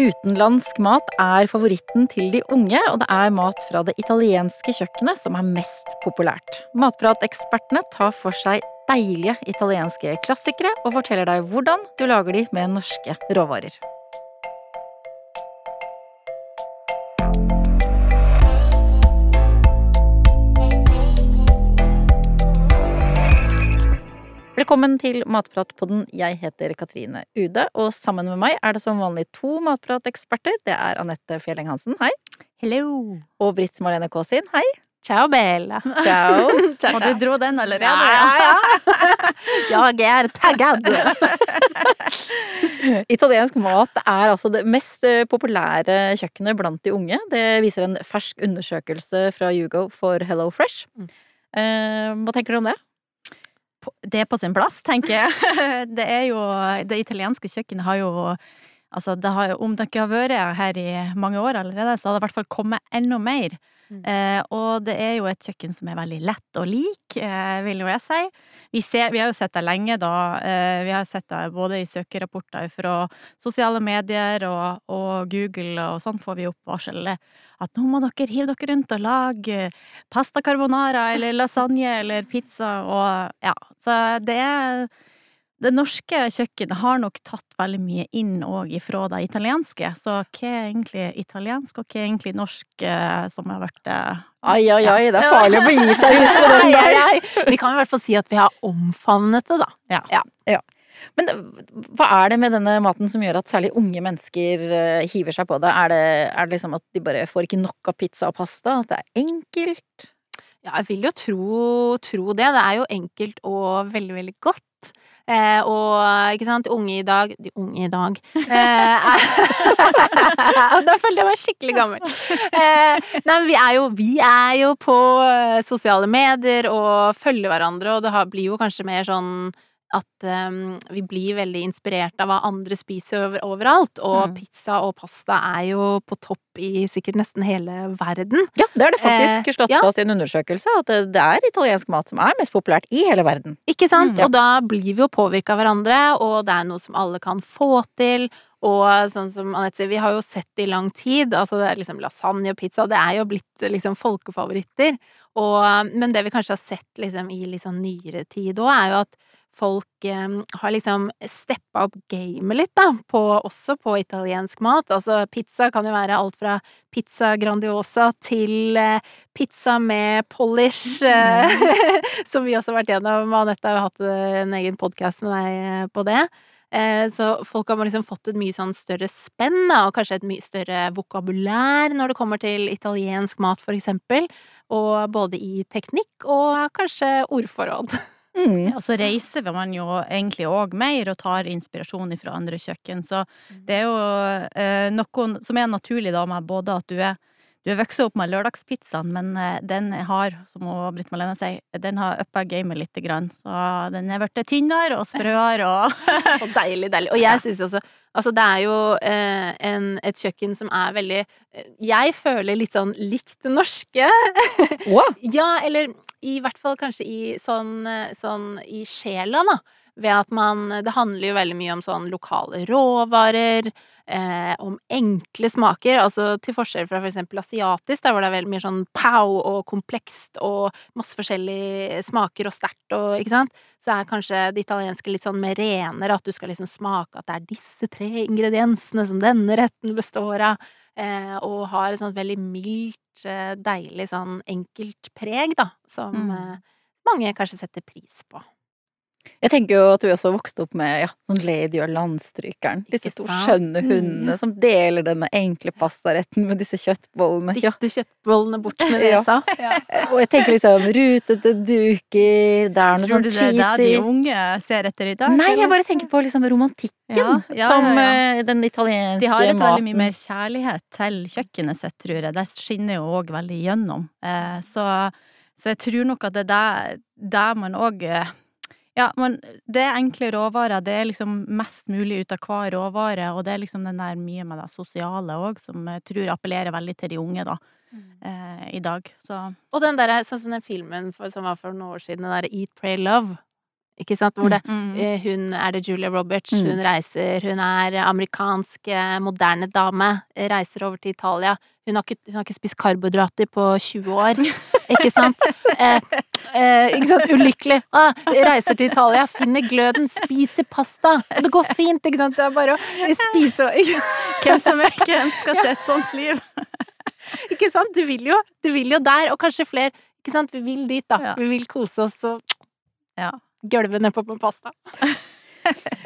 Utenlandsk mat er favoritten til de unge, og det er mat fra det italienske kjøkkenet som er mest populært. Matpratekspertene tar for seg deilige italienske klassikere og forteller deg hvordan du lager de med norske råvarer. Velkommen til Matpratpodden. Jeg heter Katrine Ude, og sammen med meg er det som vanlig to matprateksperter. Det er Anette Fjelleng Hansen, hei. Hello. Og Britt Marlene Kaasin, hei. Ciao, Bella. Ciao. Og du dro den allerede? Ja, ja, Jeg er taggad. Italiensk mat er altså det mest eh, populære kjøkkenet blant de unge. Det viser en fersk undersøkelse fra Hugo for Hello Fresh. Mm. Eh, hva tenker du om det? Det er på sin plass, tenker jeg. Det er jo Det italienske kjøkkenet har jo Altså, det har om det ikke har vært her i mange år allerede, så har det i hvert fall kommet enda mer. Mm. Eh, og det er jo et kjøkken som er veldig lett å like, eh, vil jo jeg si. Vi, ser, vi har jo sett det lenge, da. Eh, vi har sett det både i søkerapporter fra sosiale medier og, og Google, og sånn får vi opp varsel at nå må dere hive dere rundt og lage pasta carbonara eller lasagne eller pizza og ja. Så det er det norske kjøkkenet har nok tatt veldig mye inn òg ifra det italienske, så hva er egentlig italiensk, og hva er egentlig norsk eh, som har vært eh, Ai, ai, ai, det er farlig å begi seg ut på den ai, der. ai. Vi kan i hvert fall si at vi har omfavnet det, da. Ja. Men hva er det med denne maten som gjør at særlig unge mennesker eh, hiver seg på det? Er det, er det liksom at de bare får ikke nok av pizza og pasta? At det er enkelt? Ja, jeg vil jo tro, tro det. Det er jo enkelt og veldig, veldig godt. Eh, og ikke sant, unge i dag De unge i dag eh, Da følte jeg meg skikkelig gammel. Eh, nei, men vi er, jo, vi er jo på eh, sosiale medier og følger hverandre, og det har, blir jo kanskje mer sånn at um, vi blir veldig inspirert av hva andre spiser over, overalt. Og Mm. pizza og pasta er jo på topp i sikkert nesten hele verden. Ja, det er det faktisk Eh, slått ja. fast i en undersøkelse, at det, det er italiensk mat som er mest populært i hele verden. Ikke sant? Mm, ja. Og da blir vi jo påvirka av hverandre, og det er noe som alle kan få til. Og sånn som Anette sier, vi har jo sett det i lang tid. Altså det er liksom lasagne og pizza, det er jo blitt liksom folkefavoritter. Og, men det vi kanskje har sett liksom i sånn nyere tid òg, er jo at folk eh, har liksom steppa opp gamet litt, da, på, også på italiensk mat. Altså pizza kan jo være alt fra pizza grandiosa til eh, pizza med polish, eh, som vi også har vært gjennom. Anette har jo hatt en egen podkast med deg på det. Så folk har liksom fått et mye sånn større spenn, da, og kanskje et mye større vokabulær når det kommer til italiensk mat, for eksempel. Og både i teknikk og kanskje ordforråd. Mm. Og så reiser man jo egentlig òg mer og tar inspirasjon fra andre kjøkken. Så det er jo eh, noe som er naturlig da med både at du er du er vokst opp med lørdagspizzaen, men eh, den har, som Britt Malene sier, den har uppa gamet lite grann. Så den er blitt tynnere og sprøere og Og deilig, deilig. Og jeg syns også Altså, det er jo eh, en, et kjøkken som er veldig eh, Jeg føler litt sånn likt det norske. Wow. Ja, eller i hvert fall kanskje i sånn, eh, sånn i sjela, da. Ved at man Det handler jo veldig mye om sånn lokale råvarer, eh, om enkle smaker. Altså til forskjell fra for eksempel asiatisk, der hvor det er veldig mye sånn pow og komplekst og masse forskjellige smaker og sterkt og ikke sant. Så er kanskje det italienske litt sånn mer renere, at du skal liksom smake at det er disse tre ingrediensene som denne retten består av. Eh, og har et sånt veldig mildt, eh, deilig sånn enkelt preg, da, som Mm. eh, mange kanskje setter pris på. Jeg tenker jo at du også vokste opp med ja, sånn Lady og Landstrykeren. Disse Ikke to skjønne Mm. hundene som deler denne enkle pastaretten med disse kjøttbollene. Ja. Dytte kjøttbollene bort med Ja. ja. Og jeg tenker liksom rutete duker, det er noe Tror sånn du det er det de unge ser etter i dag? Nei, jeg bare tenker på liksom romantikken Ja, som eh, den italienske maten. De har et veldig mye mer kjærlighet til kjøkkenet sitt, tror jeg. Det skinner jo òg veldig gjennom. Uh, så, så jeg tror nok at det er der, der man òg eh, Ja, men det er enkle råvarer. Det er liksom mest mulig ut av hver råvare, og det er liksom den der mye med det sosiale òg, som jeg tror appellerer veldig til de unge, da, eh, i dag. Så Og den der, sånn som den filmen for, som var for noen år siden, den der Eat, Pray, Love. Ikke sant, hvor det Mm. eh, Hun er det Julia Roberts, Mm. hun reiser, hun er amerikansk eh, moderne dame, eh, reiser over til Italia. Hun har ikke, hun har ikke spist karbohydrater på 20 år, ikke sant? Eh, eh, ikke sant, ulykkelig. Ah, reiser til Italia, finner gløden, spiser pasta. Og det går fint, ikke sant? Det er bare å spise og Hvem som ikke ønsker seg et sånt liv? ikke sant? Du vil jo, du vil jo der, og kanskje flere. Ikke sant? Vi vil dit, da. Ja. Vi vil kose oss og Ja. Gølve nedpå med pasta.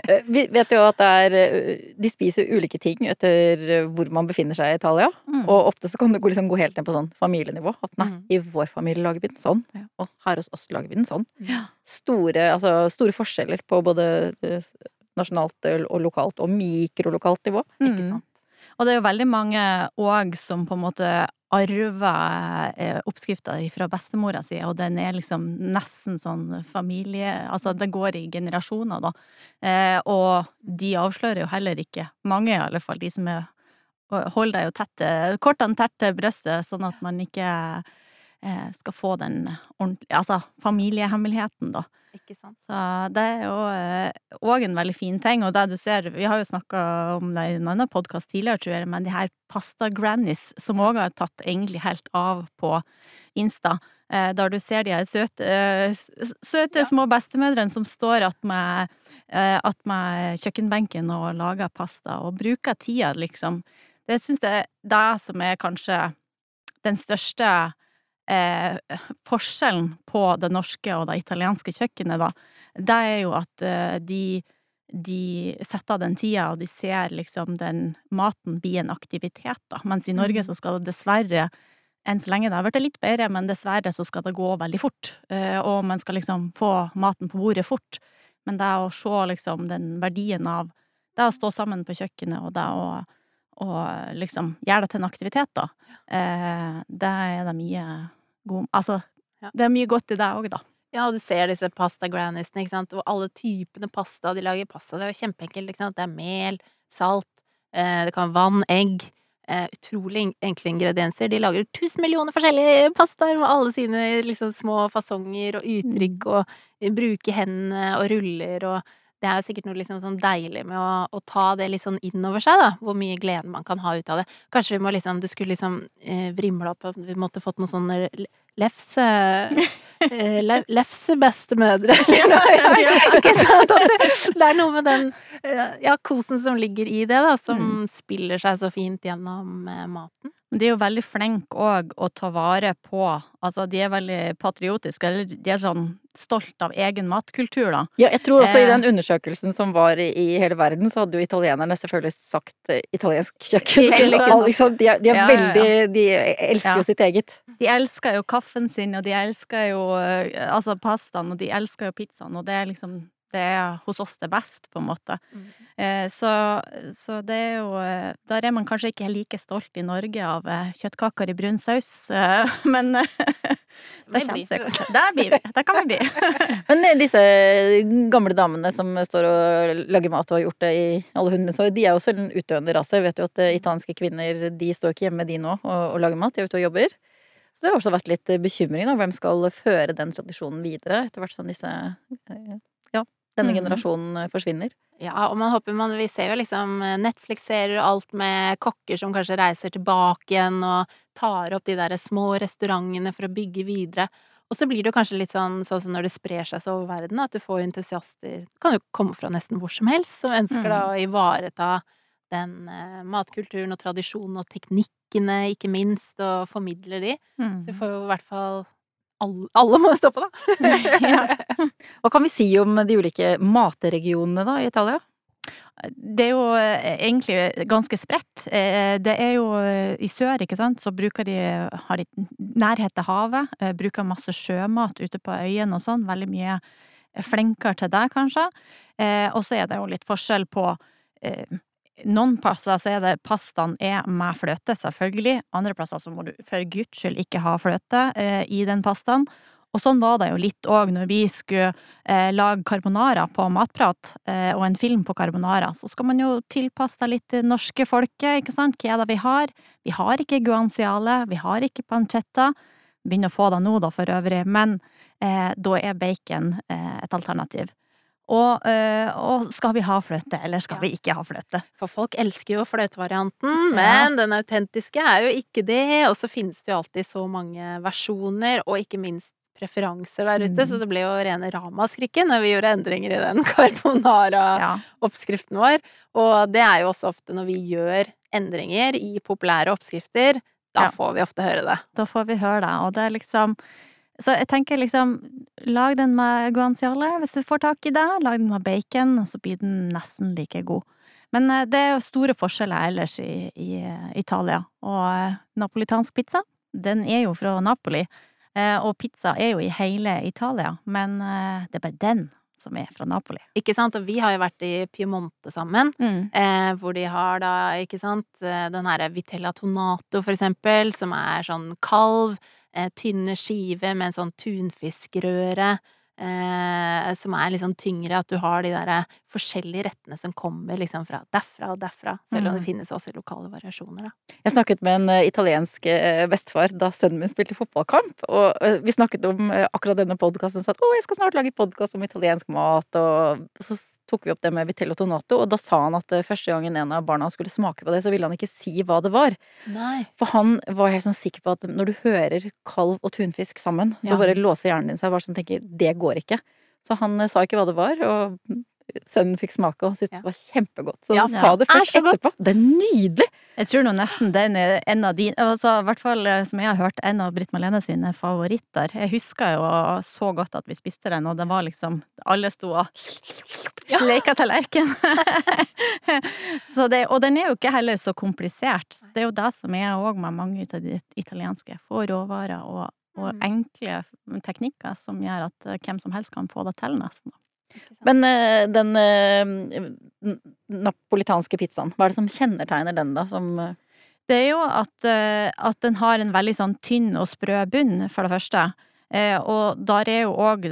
Eh, Vi vet jo at det er eh, De spiser ulike ting etter eh, hvor man befinner seg i Italia. Mm. Og ofte så kan det gå, liksom gå helt ned på sånn familienivå. At nei, Mm. i vår familie lager vi den sånn, Ja. og her hos oss lager vi den sånn. Ja. Store, altså, store forskjeller på både nasjonalt og lokalt og mikrolokalt nivå. Ikke Mm. sant? Og det er jo veldig mange òg som på en måte arver eh, oppskrifta fra bestemora si, og den er liksom nesten sånn familie Altså, det går i generasjoner, da. Eh, og de avslører jo heller ikke, mange i alle fall, de som er Hold deg jo tett, eh, kortene tett til brystet, sånn at man ikke skal få den ordentlige Altså familiehemmeligheten, da. Ikke sant? Så det er jo òg en veldig fin ting, og det du ser Vi har jo snakka om det i en annen podkast tidligere, tror jeg, men de her pasta-grannies som òg har tatt egentlig helt av på Insta. Eh, der du ser de her søte, eh, søte Ja. små bestemødrene som står attmed eh, attmed kjøkkenbenken og lager pasta, og bruker tida, liksom. Det syns jeg er det som er kanskje den største eh, forskjellen på det norske og det italienske kjøkkenet, da, det er jo at eh, de, de setter av den tida, og de ser liksom den maten bli en aktivitet, da. Mens i Norge Mm. så skal det dessverre enn så lenge det har blitt litt bedre, men dessverre så skal det gå veldig fort. eh, Og man skal liksom få maten på bordet fort. Men det å se liksom den verdien av det å stå sammen på kjøkkenet, og det å, å liksom gjøre det til en aktivitet, da, eh, det er det mye god Altså, Ja. det er mye godt i det òg, da. Ja, og du ser disse pasta grannisene, ikke sant, og alle typene pasta. De lager pasta, det er jo kjempeenkelt, ikke sant. Det er mel, salt, eh, det kan være vann, egg. Eh, utrolig enkle ingredienser. De lager tusen millioner forskjellige pastaer med alle sine liksom små fasonger og uttrykk, og bruke hendene og ruller og det er sikkert noe liksom sånn deilig med å, å ta det litt sånn inn over seg, da. Hvor mye glede man kan ha ut av det. Kanskje vi må liksom Du skulle liksom eh, vrimle opp at vi måtte fått noen sånne lefse eh, Lefsebestemødre, eller noe. Ja, ikke sant? Det, er noe med den eh, ja, kosen som ligger i det, da, som Mm. spiller seg så fint gjennom eh, maten. Men de er jo veldig flinke òg å ta vare på Altså, de er veldig patriotiske, eller de er sånn stolt av egen matkultur, da. Ja, jeg tror også i den undersøkelsen som var i, hele verden, så hadde jo italienerne selvfølgelig sagt italiensk kjøkken. Så liksom, de er, de er Ja, veldig ja. De elsker Ja. jo sitt eget. De elsker jo kaffen sin, og de elsker jo eh, altså pastaen, og de elsker jo pizzaen, og det er liksom det er hos oss det best, på en måte. Eh, så, så det er jo eh, Der er man kanskje ikke like stolt i Norge av eh, kjøttkaker i brun saus, eh, men kommer seg. Der blir vi. Der kan vi bli. Men disse gamle damene som står og lager mat og har gjort det i alle hundrens år, de er jo også en utdøende rase. Vet jo at italienske kvinner de står ikke hjemme de nå og, og lager mat, de er ute og jobber. Så det har også vært litt eh, bekymring, da. Hvem skal føre den tradisjonen videre etter hvert som disse eh, Ja, denne mm. generasjonen eh, forsvinner. Ja, og man håper man Vi ser jo liksom eh, Netflix ser alt med kokker som kanskje reiser tilbake igjen og tar opp de der små restaurantene for å bygge videre. Og så blir det jo kanskje litt sånn, sånn som når det sprer seg så over verden, at du får entusiaster Det kan jo komme fra nesten hvor som helst, som ønsker da å ivareta den eh, matkulturen og tradisjonen og teknikkene, ikke minst, og formidler de. Så vi får jo i hvert fall alle, alle må stå på, da. Ja. Hva kan vi si om de ulike matregionene da i Italia? Det er jo eh, egentlig ganske spredt. Eh, Det er jo i sør, ikke sant, så bruker de har de nærhet til havet, bruker masse sjømat ute på øyene og sånn. Veldig mye flinkere til det, kanskje. Eh, Og så er det jo litt forskjell på eh, noen plasser så er det pastaen er med fløte, selvfølgelig. Andre plasser så må du for guds skyld ikke ha fløte eh, i den pastaen. Og sånn var det jo litt òg når vi skulle eh, lage carbonara på Matprat, eh, og en film på carbonara. Så skal man jo tilpasse deg litt det norske folket, ikke sant. Hva er det vi har? Vi har ikke guanciale, vi har ikke pancetta. Begynner å få det nå, da, for øvrig. Men eh, da er bacon eh, et alternativ. Og, eh, og skal vi ha fløte, eller skal Ja. vi ikke ha fløte? For folk elsker jo fløtevarianten, men den autentiske er jo ikke det. Og så finnes det jo alltid så mange versjoner, og ikke minst preferanser der ute. Mm. Så det ble jo rene ramaskriket når vi gjorde endringer i den carbonara-oppskriften Ja. vår. Og det er jo også ofte når vi gjør endringer i populære oppskrifter, da Ja. får vi ofte høre det. Da får vi høre det, og det er liksom Så jeg tenker liksom, lag den med guanciale hvis du får tak i det. Lag den med bacon, og så blir den nesten like god. Men eh, det er jo store forskjeller ellers i, i eh, Italia. Og eh, napolitansk pizza, den er jo fra Napoli. Og pizza er jo i hele Italia, men det er bare den som er fra Napoli. Ikke sant? Og vi har jo vært i Piemonte sammen. Eh, hvor de har da, ikke sant, den herre Vitella Tonato, for eksempel, som er sånn kalv, tynne skiver med en sånn tunfiskrøre, eh, som er litt sånn tyngre, at du har de der forskjellige rettene som kommer liksom fra derfra og derfra, selv om det Mm. finnes også lokale variasjoner, da. Jeg snakket med en eh, italiensk eh, bestefar da sønnen min spilte fotballkamp. Og eh, vi snakket om eh, akkurat denne podkasten og sa at å, jeg skal snart lage podkast om italiensk mat. Og så tok vi opp det med Vitello Tonato, og da sa han at eh, første gangen en av barna skulle smake på det, så ville han ikke si hva det var. Nei. For han var helt sånn sikker på at når du hører kalv og tunfisk sammen, så Ja. bare låser hjernen din seg bare sånn tenker det går ikke. Så han eh, sa ikke hva det var, og sønnen fikk smake og syntes Ja. det var kjempegodt. Så Ja, han sa det først godt. etterpå. Det er nydelig! Jeg tror nå nesten den er en av dine altså, I hvert fall eh, som jeg har hørt, en av Britt Malene sine favoritter. Jeg husker jo så godt at vi spiste den, og det var liksom Alle sto og sleika tallerken. Så det, og den er jo ikke heller så komplisert. Så det er jo det som er òg med mange av de italienske. Få råvarer og, og Mm. enkle teknikker som gjør at eh, hvem som helst kan få det til, nesten. Men eh, den eh, napolitanske pizzaen, hva er det som kjennetegner den, da? Som Det er jo at, at den har en veldig sånn tynn og sprø bunn, for det første. Eh, og der er jo òg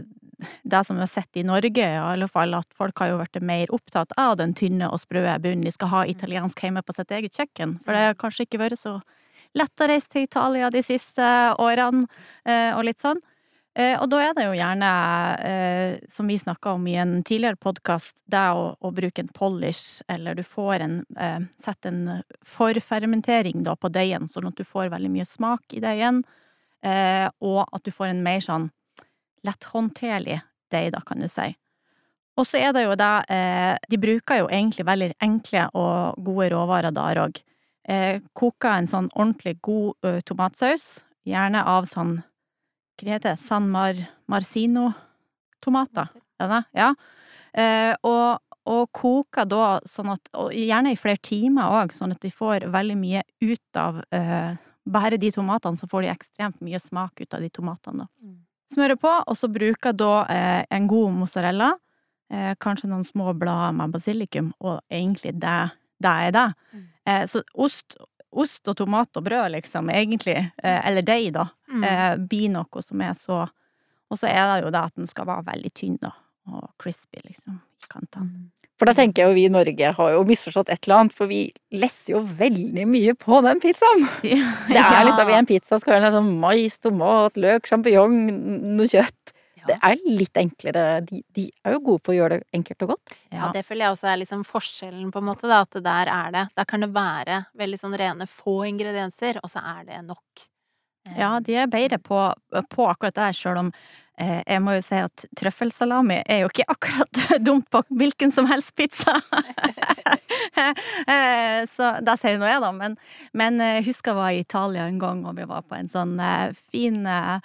det som vi har sett i Norge, i alle fall, at folk har jo vært mer opptatt av den tynne og sprø bunnen. De skal ha italiensk hjemme på sitt eget kjøkken. For det har kanskje ikke vært så lett å reise til Italia de siste årene, eh, og litt sånn. Eh, og da er det jo gjerne, eh, som vi snakka om i en tidligere podkast, det å, å bruke en polish, eller du får en Sett en forfermentering da på deigen, sånn at du får veldig mye smak i deigen, og at du får en mer sånn letthåndterlig deig, da, kan du si. Og så er det jo det De bruker jo egentlig veldig enkle og gode råvarer der òg. Eh, koker en sånn ordentlig god ø, tomatsaus, gjerne av sånn Hva heter det? San Mar Marcino-tomater. Ja. Ja. Eh, og, og koker da sånn at Og gjerne i flere timer òg, sånn at de får veldig mye ut av eh, bare de tomatene, så får de ekstremt mye smak ut av de tomatene. Mm. Smører på, og så bruker da eh, en god mozzarella, eh, kanskje noen små blader med basilikum, og egentlig det, det er det. Mm. Eh, så ost, ost og tomat og brød, liksom, egentlig, eh, eller deig, da, Mm. eh, blir noe som er så Og så er det jo det at den skal være veldig tynn, da, og crispy, liksom, i kantene. Mm. For da tenker jeg jo vi i Norge har jo misforstått et eller annet, for vi lesser jo veldig mye på den pizzaen. Det er liksom i en pizza skal det være sånn mais, tomat, løk, sjampinjong, noe kjøtt. Det er litt enklere. De, de er jo gode på å gjøre det enkelt og godt. Ja, det føler jeg også er liksom forskjellen, på en måte, da, at der er det Der kan det være veldig sånn rene få ingredienser, og så er det nok. Eh, Ja, de er bedre på, på akkurat det, sjøl om eh, jeg må jo si at trøffelsalami er jo ikke akkurat dumt på hvilken som helst pizza. eh, så det sier nå jeg, da. Men, men eh, jeg husker jeg var i Italia en gang, og vi var på en sånn eh, fin eh,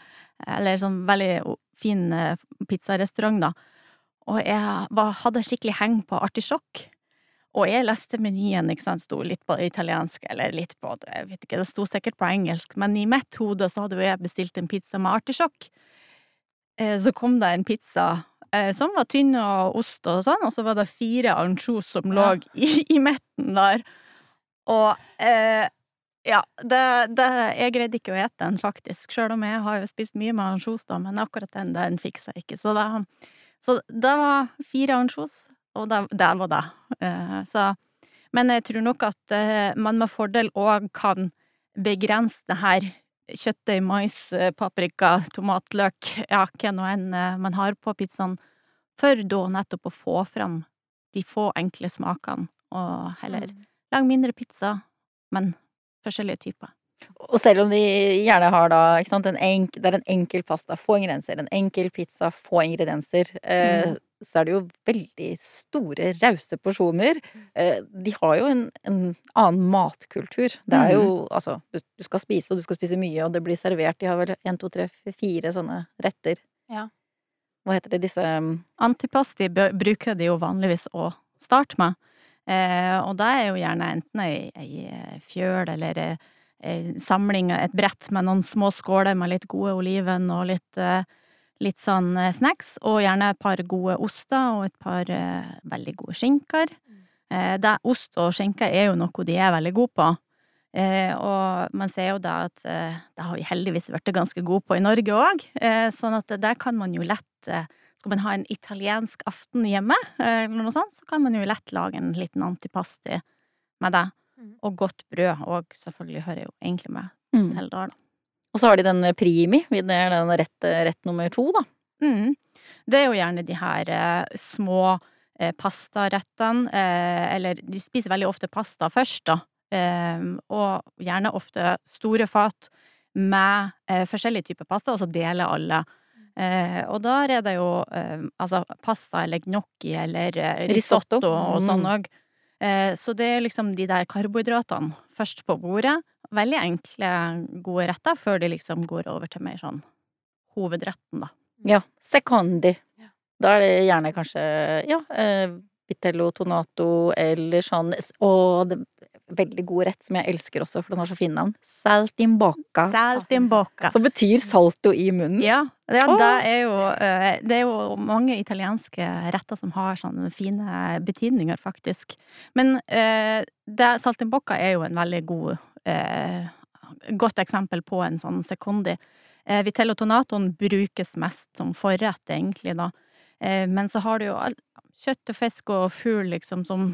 Eller sånn veldig fin eh, pizzarestaurant, da. Og jeg var, hadde skikkelig heng på artisjokk. Og jeg leste menyen, ikke sant, sto litt på italiensk, eller litt på, jeg vet ikke, det sto sikkert på engelsk, men i mitt hode så hadde jo jeg bestilt en pizza med artisjokk. Eh, Så kom det en pizza eh, som var tynn og ost og sånn, og så var det fire ansjos som lå i, i midten der. Og eh, ja, det, det, jeg greide ikke å ete den, faktisk, sjøl om jeg har jo spist mye med ansjos, da, men akkurat den, den fiksa jeg ikke. Så det, så det var fire ansjos, og det, det var det. Eh, så, men jeg tror nok at eh, man med fordel òg kan begrense det her kjøttdeig, mais, eh, paprika, tomatløk, ja, hva nå enn man har på pizzaen, For da nettopp å få fram de få enkle smakene, og heller Mm. lage mindre pizza, men forskjellige typer. Og selv om de gjerne har da ikke sant, en Det er en enkel pasta, få ingredienser. En enkel pizza, få ingredienser. Eh, Mm. Så er det jo veldig store, rause porsjoner. Eh, de har jo en, en annen matkultur. Det er jo altså du, du skal spise, og du skal spise mye, og det blir servert. De har vel en, to, tre, fire sånne retter. Ja. Hva heter det, disse um, Antipasti bruker de jo vanligvis å starte med, og da er jo gjerne enten ei, ei eh, fjøl eller ei, ei samling, et brett med noen små skåler med litt gode oliven og litt, eh, litt sånn eh, snacks, og gjerne et par gode oster og et par eh, veldig gode skinker. Eh, det, ost og skinker er jo noe de er veldig gode på. Eh, og man ser jo da at eh, det har vi heldigvis blitt ganske gode på i Norge òg, eh, sånn at det der kan man jo lett eh, Skal man ha en italiensk aften hjemme, eh, eller noe sånt, så kan man jo lett lage en liten antipasti med det. Mm. Og godt brød, og selvfølgelig hører jo egentlig med mm. til da, da. Og så har de den primi. Det er den rett, rett nummer to, da. Mm. Det er jo gjerne de her eh, små eh, pastarettene, eh, eller de spiser veldig ofte pasta først, da. Eh, og gjerne ofte store fat med eh, forskjellige typer pasta, og så deler alle. Eh, og da er det jo eh, altså pasta eller gnocchi eller eh, risotto, Risotto. og sånn Mm. òg. Eh, så det er liksom de der karbohydratene først på bordet. Veldig enkle, gode retter, før de liksom går over til mer sånn hovedretten, da. Ja. Secondi. Ja. Da er det gjerne kanskje ja, eh, vitello tonato eller sånn Og det, veldig god rett som jeg elsker også, for den har så fine navn. Saltimbocca. Saltimbocca. Som betyr salto i munnen. Ja, ja oh. det, er jo, eh, det er jo mange italienske retter som har sånne fine betydninger, faktisk. Men eh, det, saltimbocca er jo en veldig god eh, godt eksempel på en sånn secondi. Eh, Vitello tonatoen brukes mest som forrett, egentlig, da. Men så har du jo alt, kjøtt og fisk og fugl, liksom, som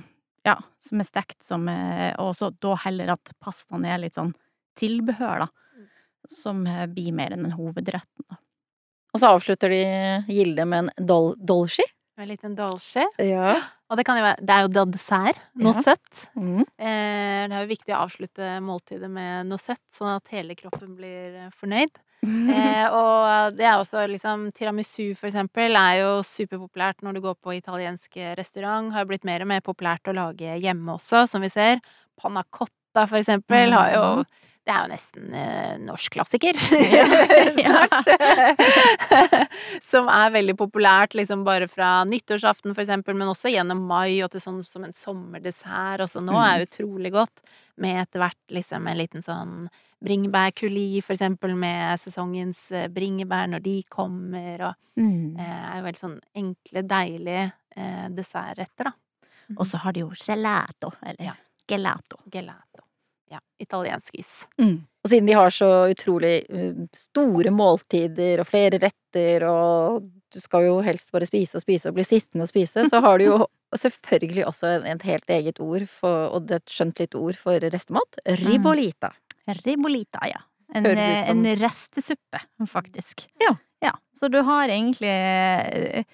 ja, som er stekt som er, Og så da heller at pastaen er litt sånn tilbehør, da. Som eh, blir mer enn en hovedretten, da. Og så avslutter de Gilde med en dol dolci. En liten dolci. Ja. Og det kan jo være Det er jo da dessert. Noe Ja. søtt. Mm. Eh, det er jo viktig å avslutte måltidet med noe søtt, sånn at hele kroppen blir eh, fornøyd. Eh, og det er også liksom Tiramisu, for eksempel, er jo superpopulært når du går på italiensk restaurant. Har blitt mer og mer populært å lage hjemme også, som vi ser. Panna cotta, for eksempel, har jo Det er jo nesten eh, norsk klassiker. Snart. som er veldig populært liksom bare fra nyttårsaften, for eksempel, men også gjennom mai og til sånn som en sommerdessert. Også nå er utrolig godt med etter hvert liksom en liten sånn bringebærkuli, for eksempel, med sesongens eh, bringebær når de kommer, og Mm. eh, er jo veldig sånn enkle, deilige eh, dessertretter, da. Og så har de jo gelato, eller Ja. gelato. Gelato. Ja, italiensk is. Mm. Og siden de har så utrolig uh, store måltider og flere retter, og du skal jo helst bare spise og spise og bli sittende og spise, så har du jo selvfølgelig også et helt eget ord, for, og et skjønt litt ord for restemat. Ribolita. Ribolita, ja. En, ut eh, som- en restesuppe, faktisk. Ja. ja. Så du har egentlig eh,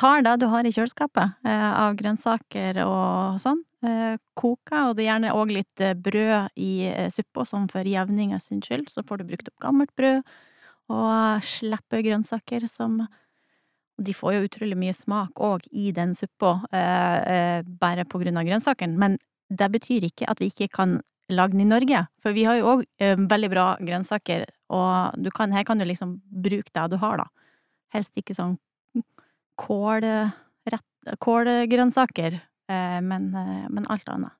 Tar det du har i kjøleskapet eh, av grønnsaker og sånn, eh, koker, og det er gjerne òg litt eh, brød i eh, suppa, sånn for jevningens sin skyld, så får du brukt opp gammelt brød, og slipper grønnsaker som de får jo utrolig mye smak òg i den suppa, eh, bare på grunn av grønnsakene, men det betyr ikke at vi ikke kan lage den i Norge, for vi har jo òg veldig bra grønnsaker, og kan, her kan du liksom bruke det du har, da. Helst ikke sånn kål, rett, kålgrønnsaker, men, eh, men alt annet.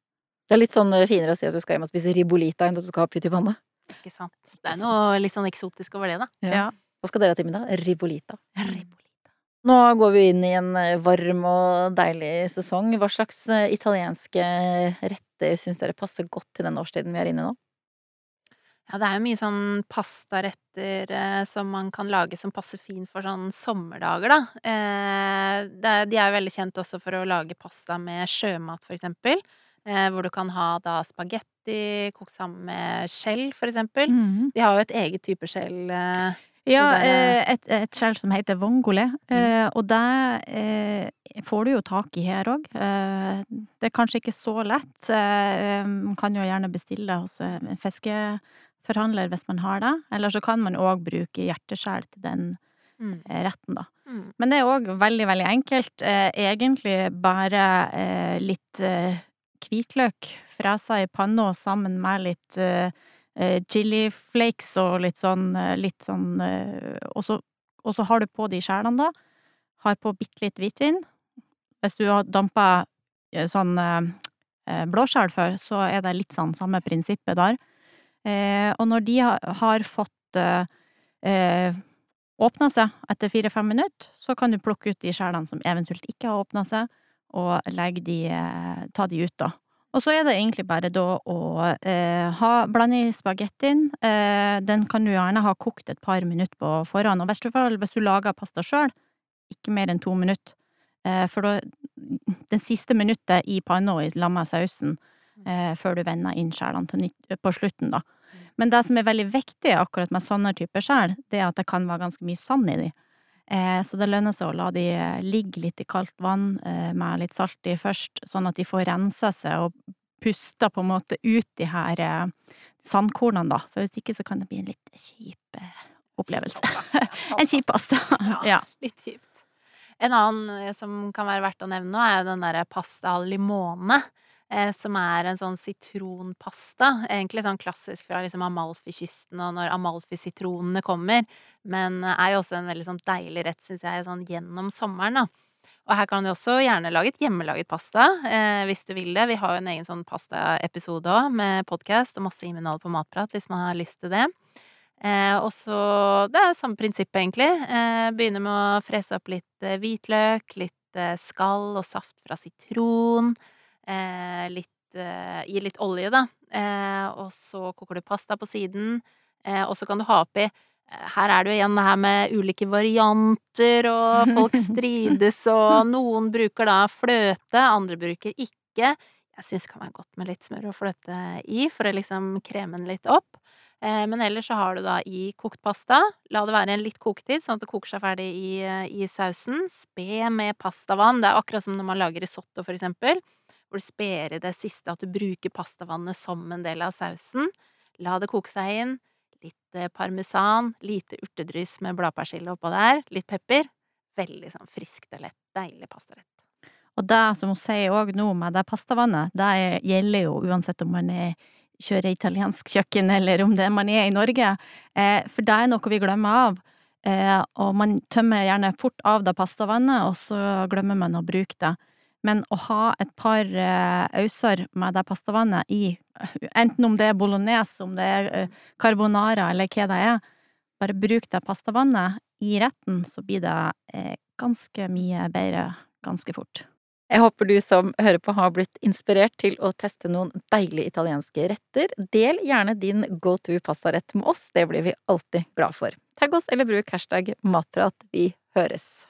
Det er litt sånn uh, finere å si at du skal hjem og spise ribolita enn at du skal ha pytt i panna. Ikke sant. Det er noe litt sånn eksotisk over det, da. Ja. Hva skal dere ha til middag? Ribolita. Ribolita. Nå går vi inn i en eh, varm og deilig sesong. Hva slags eh, italienske retter syns dere passer godt til den årstiden vi er inne i nå? Ja, det er jo mye sånn pastaretter eh, som man kan lage som passer fint for sånn sommerdager, da. Eh, det, de er jo veldig kjent også for å lage pasta med sjømat, for eksempel. Eh, hvor du kan ha da spagetti kokt sammen med skjell, for eksempel. Mhm. De har jo et eget type skjell. Eh, Ja, der, eh, et, et skjell som heter vongole, eh, og det eh, får du jo tak i her òg. Eh, det er kanskje ikke så lett. Eh, Man kan jo gjerne bestille hos en en fiskeforhandler hvis man har det. Eller så kan man òg bruke hjerteskjell til den Mm. eh, retten, da. Mm. Men det er òg veldig, veldig enkelt. Eh, egentlig bare eh, litt hvitløk fresa i panna sammen med litt chili flakes og litt sånn, litt sånn og, så, og så har du på de skjælene, da. Har på bitte litt hvitvin. Hvis du har dampa sånn blåskjell før, så er det litt sånn samme prinsippet der. Eh, og når de har, fått eh, eh, åpna seg etter fire-fem minutter, så kan du plukke ut de skjælene som eventuelt ikke har åpna seg, og de, eh, ta de ut, da. Og så er det egentlig bare da å eh, ha, blande i spagettien. Eh, den kan du gjerne ha kokt et par minutter på forhånd. Og i verste hvis du lager pasta sjøl, ikke mer enn to minutter. Eh, for da Det siste minuttet i panna i lamma sausen, eh, før du vender inn til nytt på slutten, da. Men det som er veldig viktig akkurat med sånne typer skjell, det er at det kan være ganske mye sand i de. Eh, så det lønner seg å la de eh, ligge litt i kaldt vann eh, med litt salt i først, sånn at de får rensa seg og pusta på en måte ut de her eh, sandkornene, da. For hvis ikke så kan det bli en litt kjip eh, opplevelse. En kjip pasta. Ja. Litt kjipt. En annen eh, som kan være verdt å nevne nå, er den derre pasta al limone. Eh, som er en sånn sitronpasta. Egentlig sånn klassisk fra liksom Amalfi-kysten og når Amalfi-sitronene kommer. Men eh, er jo også en veldig sånn deilig rett, syns jeg, sånn gjennom sommeren, da. Og her kan du også gjerne lage et hjemmelaget pasta, eh, hvis du vil det. Vi har jo en egen sånn pastaepisode òg, med podkast og masse innhold på Matprat, hvis man har lyst til det. Eh, og så Det er samme prinsippet, egentlig. Eh, begynne med å frese opp litt eh, hvitløk, litt skall og saft fra sitron. Eh, litt eh, Gi litt olje, da. Eh, og så koker du pasta på siden. Eh, og så kan du ha oppi Her er det jo igjen det her med ulike varianter, og folk strides, og noen bruker da fløte, andre bruker ikke. Jeg syns det kan være godt med litt smør og fløte i, for å liksom kreme den litt opp. Men ellers så har du da i kokt pasta. La det være en litt koketid, sånn at det koker seg ferdig i, i sausen. Spe med pastavann. Det er akkurat som når man lager risotto, for eksempel. Hvor du sper i det siste, at du bruker pastavannet som en del av sausen. La det koke seg inn. Litt eh, parmesan, lite urtedryss med bladpersille oppå der. Litt pepper. Veldig sånn friskt og lett. Deilig pastarett. Og det som hun sier òg nå med det pastavannet, det er- gjelder jo uansett om man er, kjører italiensk kjøkken eller om det er man er i Norge. Eh, for det er noe vi glemmer av. Eh, og man tømmer gjerne fort av det pastavannet, og så glemmer man å bruke det. Men å ha et par eh, auser med det pastavannet i, enten om det er bolognese, om det er eh, carbonara eller hva det er, bare bruk det pastavannet i retten, så blir det eh, ganske mye bedre ganske fort. Jeg håper du som hører på har blitt inspirert til å teste noen deilige italienske retter. Del gjerne din go to pastarett med oss, det blir vi alltid glad for. Tagg oss eller bruk hashtag matprat. Vi høres.